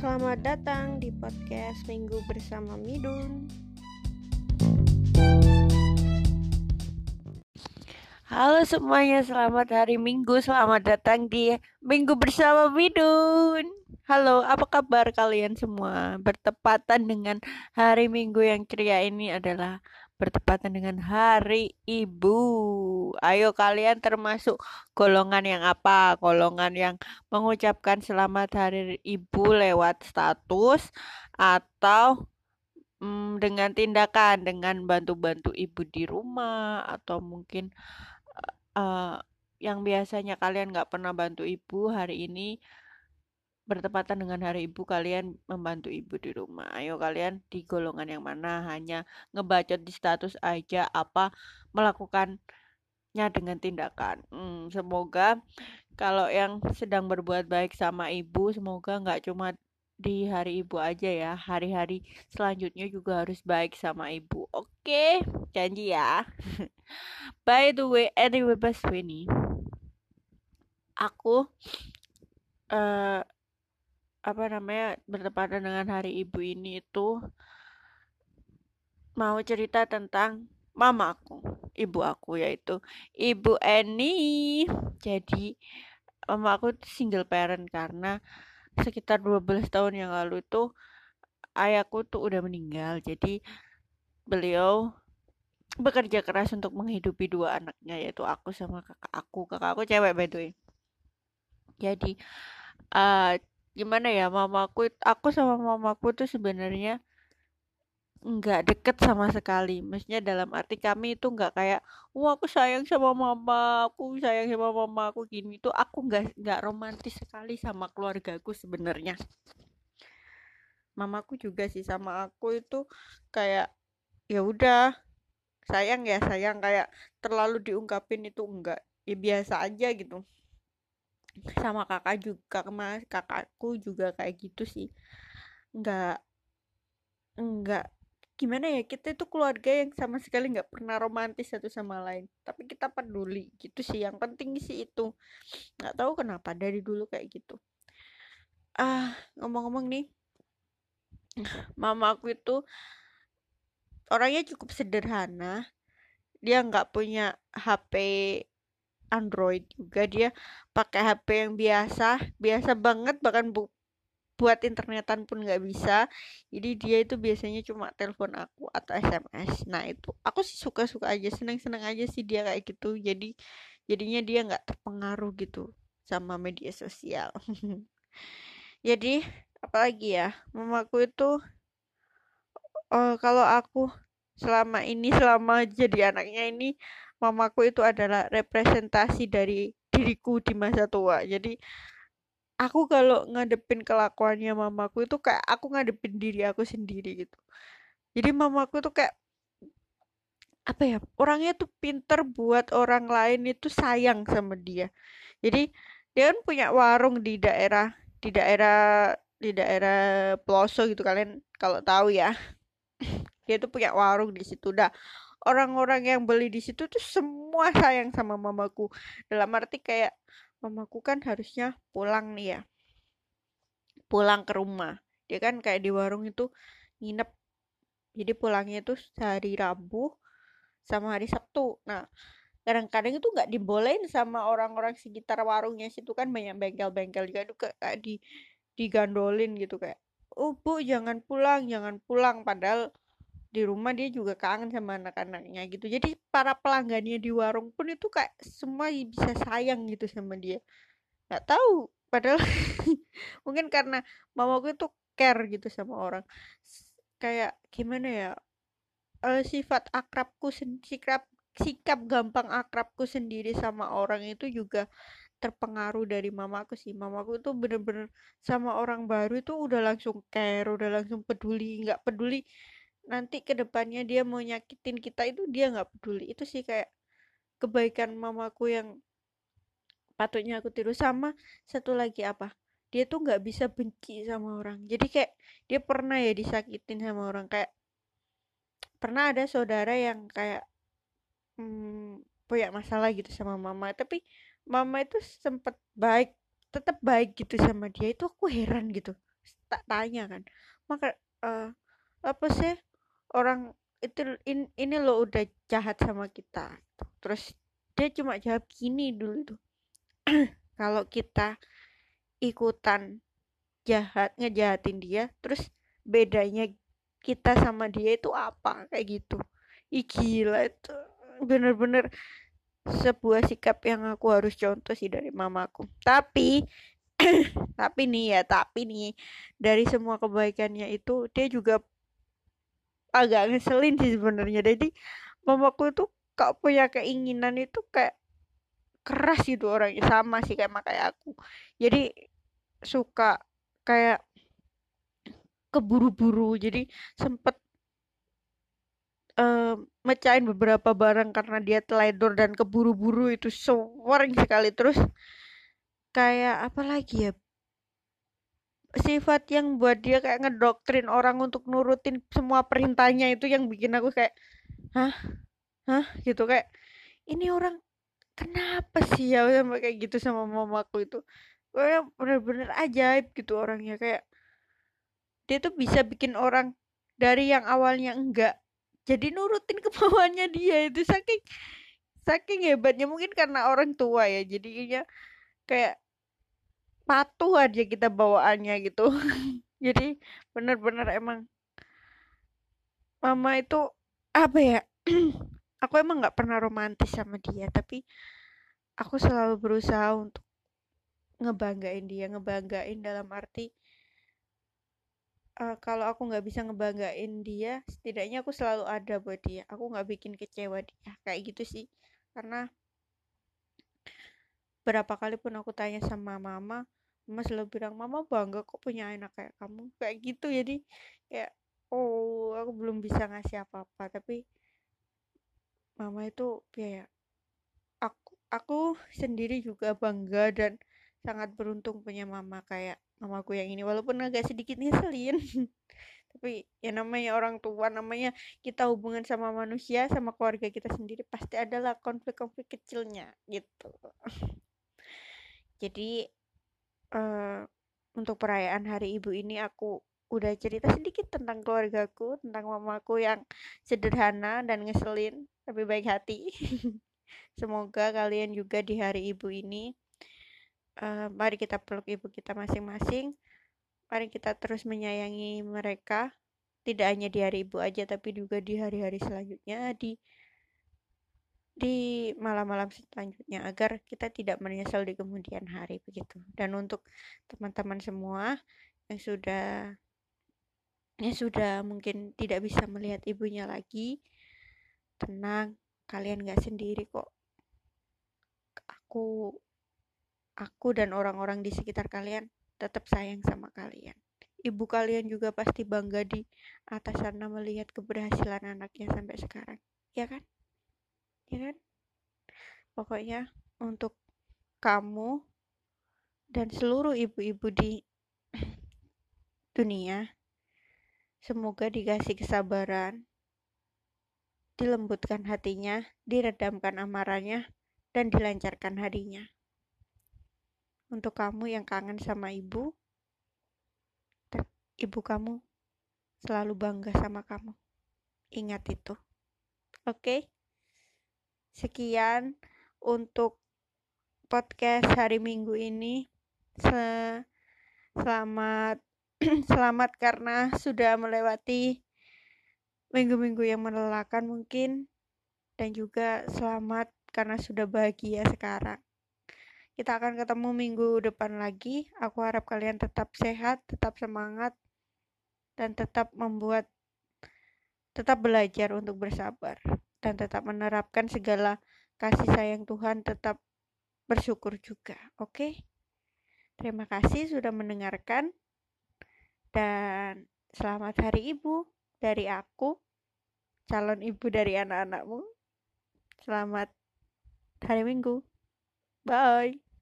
Selamat datang di podcast Minggu bersama Midun. Halo semuanya, selamat hari Minggu. Selamat datang di Minggu bersama Midun. Halo, apa kabar kalian semua? Bertepatan dengan hari Minggu yang ceria ini adalah bertepatan dengan Hari Ibu. Ayo kalian termasuk golongan yang apa? Golongan yang mengucapkan selamat Hari Ibu lewat status atau mm, dengan tindakan dengan bantu-bantu ibu di rumah atau mungkin uh, yang biasanya kalian nggak pernah bantu ibu hari ini bertepatan dengan hari ibu kalian membantu ibu di rumah. Ayo kalian di golongan yang mana hanya ngebacot di status aja apa melakukannya dengan tindakan. Hmm, semoga kalau yang sedang berbuat baik sama ibu semoga nggak cuma di hari ibu aja ya hari-hari selanjutnya juga harus baik sama ibu. Oke janji ya. By the way anyway Bas Weni aku uh, apa namanya bertepatan dengan hari ibu ini itu mau cerita tentang mama aku ibu aku yaitu ibu Eni. Jadi mama aku single parent karena sekitar 12 tahun yang lalu itu ayahku tuh udah meninggal. Jadi beliau bekerja keras untuk menghidupi dua anaknya yaitu aku sama kakak aku. Kakak aku cewek by the way. Jadi uh, gimana ya mamaku aku sama mamaku tuh sebenarnya nggak deket sama sekali. Maksudnya dalam arti kami itu nggak kayak wah aku sayang sama mama aku sayang sama mama aku gini. Tuh aku nggak nggak romantis sekali sama keluargaku sebenarnya. Mamaku juga sih sama aku itu kayak ya udah sayang ya sayang. Kayak terlalu diungkapin itu enggak ya biasa aja gitu sama kakak juga mas kakakku juga kayak gitu sih. Enggak enggak gimana ya kita itu keluarga yang sama sekali nggak pernah romantis satu sama lain. Tapi kita peduli gitu sih yang penting sih itu. Nggak tahu kenapa dari dulu kayak gitu. Ah ngomong-ngomong nih. Mama aku itu orangnya cukup sederhana. Dia nggak punya HP Android juga dia pakai HP yang biasa biasa banget bahkan bu buat internetan pun nggak bisa. Jadi dia itu biasanya cuma telepon aku atau SMS nah itu aku sih suka-suka aja seneng-seneng aja sih dia kayak gitu. Jadi jadinya dia nggak terpengaruh gitu sama media sosial. Jadi apalagi ya mamaku itu uh, kalau aku selama ini selama jadi anaknya ini mamaku itu adalah representasi dari diriku di masa tua. Jadi aku kalau ngadepin kelakuannya mamaku itu kayak aku ngadepin diri aku sendiri gitu. Jadi mamaku tuh kayak apa ya orangnya tuh pinter buat orang lain itu sayang sama dia. Jadi dia kan punya warung di daerah di daerah di daerah pelosok gitu kalian kalau tahu ya. Dia tuh punya warung di situ. Dah orang-orang yang beli di situ tuh semua sayang sama mamaku. Dalam arti kayak mamaku kan harusnya pulang nih ya. Pulang ke rumah. Dia kan kayak di warung itu nginep. Jadi pulangnya itu hari Rabu sama hari Sabtu. Nah kadang-kadang itu nggak dibolehin sama orang-orang sekitar warungnya situ kan banyak bengkel-bengkel juga tuh kayak di digandolin gitu kayak oh bu jangan pulang jangan pulang. Padahal di rumah dia juga kangen sama anak-anaknya gitu. Jadi para pelanggannya di warung pun itu kayak semua bisa sayang gitu sama dia. Nggak tahu padahal mungkin karena mamaku itu care gitu sama orang. Kayak gimana ya uh, sifat akrabku sikap sikap gampang akrabku sendiri sama orang itu juga terpengaruh dari mamaku sih. Mamaku tuh bener-bener sama orang baru itu udah langsung care udah langsung peduli nggak peduli nanti ke depannya dia mau nyakitin kita itu dia nggak peduli. Itu sih kayak kebaikan mamaku yang patutnya aku tiru. Sama satu lagi apa? Dia tuh nggak bisa benci sama orang. Jadi kayak dia pernah ya disakitin sama orang. Kayak pernah ada saudara yang kayak hmm, punya masalah gitu sama mama. Tapi mama itu sempet baik tetap baik gitu sama dia. Itu aku heran gitu. Tak tanya kan. Maka uh, apa sih orang itu in, ini lo udah jahat sama kita terus dia cuma jawab gini dulu tuh kalau kita ikutan jahat ngejahatin dia terus bedanya kita sama dia itu apa kayak gitu. Ih gila itu bener-bener sebuah sikap yang aku harus contoh sih dari mamaku. Tapi tapi nih ya tapi nih dari semua kebaikannya itu dia juga agak ngeselin sih sebenarnya. Jadi mamaku itu kok punya keinginan itu kayak keras gitu orangnya. Sama sih kayak kayak aku. Jadi suka kayak keburu-buru. Jadi sempet uh, mecahin beberapa barang karena dia teledor dan keburu-buru itu sering sekali. Terus kayak apa lagi ya sifat yang buat dia kayak ngedoktrin orang untuk nurutin semua perintahnya itu yang bikin aku kayak hah? Hah? Gitu kayak ini orang kenapa sih ya? Sama kayak gitu sama mamaku itu. Kayak bener-bener ajaib gitu orangnya kayak dia tuh bisa bikin orang dari yang awalnya enggak jadi nurutin kemauannya dia itu. Saking saking hebatnya mungkin karena orang tua ya. Jadinya kayak patuh aja kita bawaannya gitu. Jadi bener-bener emang mama itu apa ya aku emang nggak pernah romantis sama dia tapi aku selalu berusaha untuk ngebanggain dia ngebanggain dalam arti uh, kalau aku nggak bisa ngebanggain dia setidaknya aku selalu ada buat dia. Aku nggak bikin kecewa dia kayak gitu sih. Karena berapa kali pun aku tanya sama mama mama selalu bilang mama bangga kok punya anak kayak kamu. Kayak gitu. Jadi kayak oh aku belum bisa ngasih apa-apa. Tapi mama itu ya aku aku sendiri juga bangga dan sangat beruntung punya mama kayak mamaku yang ini. Walaupun agak sedikit ngeselin. Tapi ya namanya orang tua namanya kita hubungan sama manusia sama keluarga kita sendiri pasti adalah konflik-konflik kecilnya gitu. Jadi untuk perayaan Hari Ibu ini aku udah cerita sedikit tentang keluargaku, tentang mamaku yang sederhana dan ngeselin, tapi baik hati. Semoga kalian juga di hari ibu ini, uh, mari kita peluk ibu kita masing-masing. Mari kita terus menyayangi mereka, tidak hanya di hari ibu aja, tapi juga di hari-hari selanjutnya, di di malam-malam selanjutnya agar kita tidak menyesal di kemudian hari begitu. Dan untuk teman-teman semua yang sudah yang sudah mungkin tidak bisa melihat ibunya lagi, tenang, kalian gak sendiri kok. Aku aku dan orang-orang di sekitar kalian tetap sayang sama kalian. Ibu kalian juga pasti bangga di atas sana melihat keberhasilan anaknya sampai sekarang. Ya kan? Ya kan? Pokoknya untuk kamu dan seluruh ibu-ibu di dunia semoga dikasih kesabaran dilembutkan hatinya diredamkan amarahnya dan dilancarkan harinya untuk kamu yang kangen sama ibu ibu kamu selalu bangga sama kamu. Ingat itu. Oke? okay? Sekian untuk podcast hari Minggu ini. Selamat selamat karena sudah melewati minggu-minggu yang melelahkan mungkin dan juga selamat karena sudah bahagia sekarang. Kita akan ketemu minggu depan lagi. Aku harap kalian tetap sehat, tetap semangat, dan tetap membuat, tetap belajar untuk bersabar dan tetap menerapkan segala kasih sayang Tuhan tetap bersyukur juga. Oke. Okay? Terima kasih sudah mendengarkan dan selamat hari ibu dari aku, calon ibu dari anak-anakmu. Selamat hari Minggu. Bye.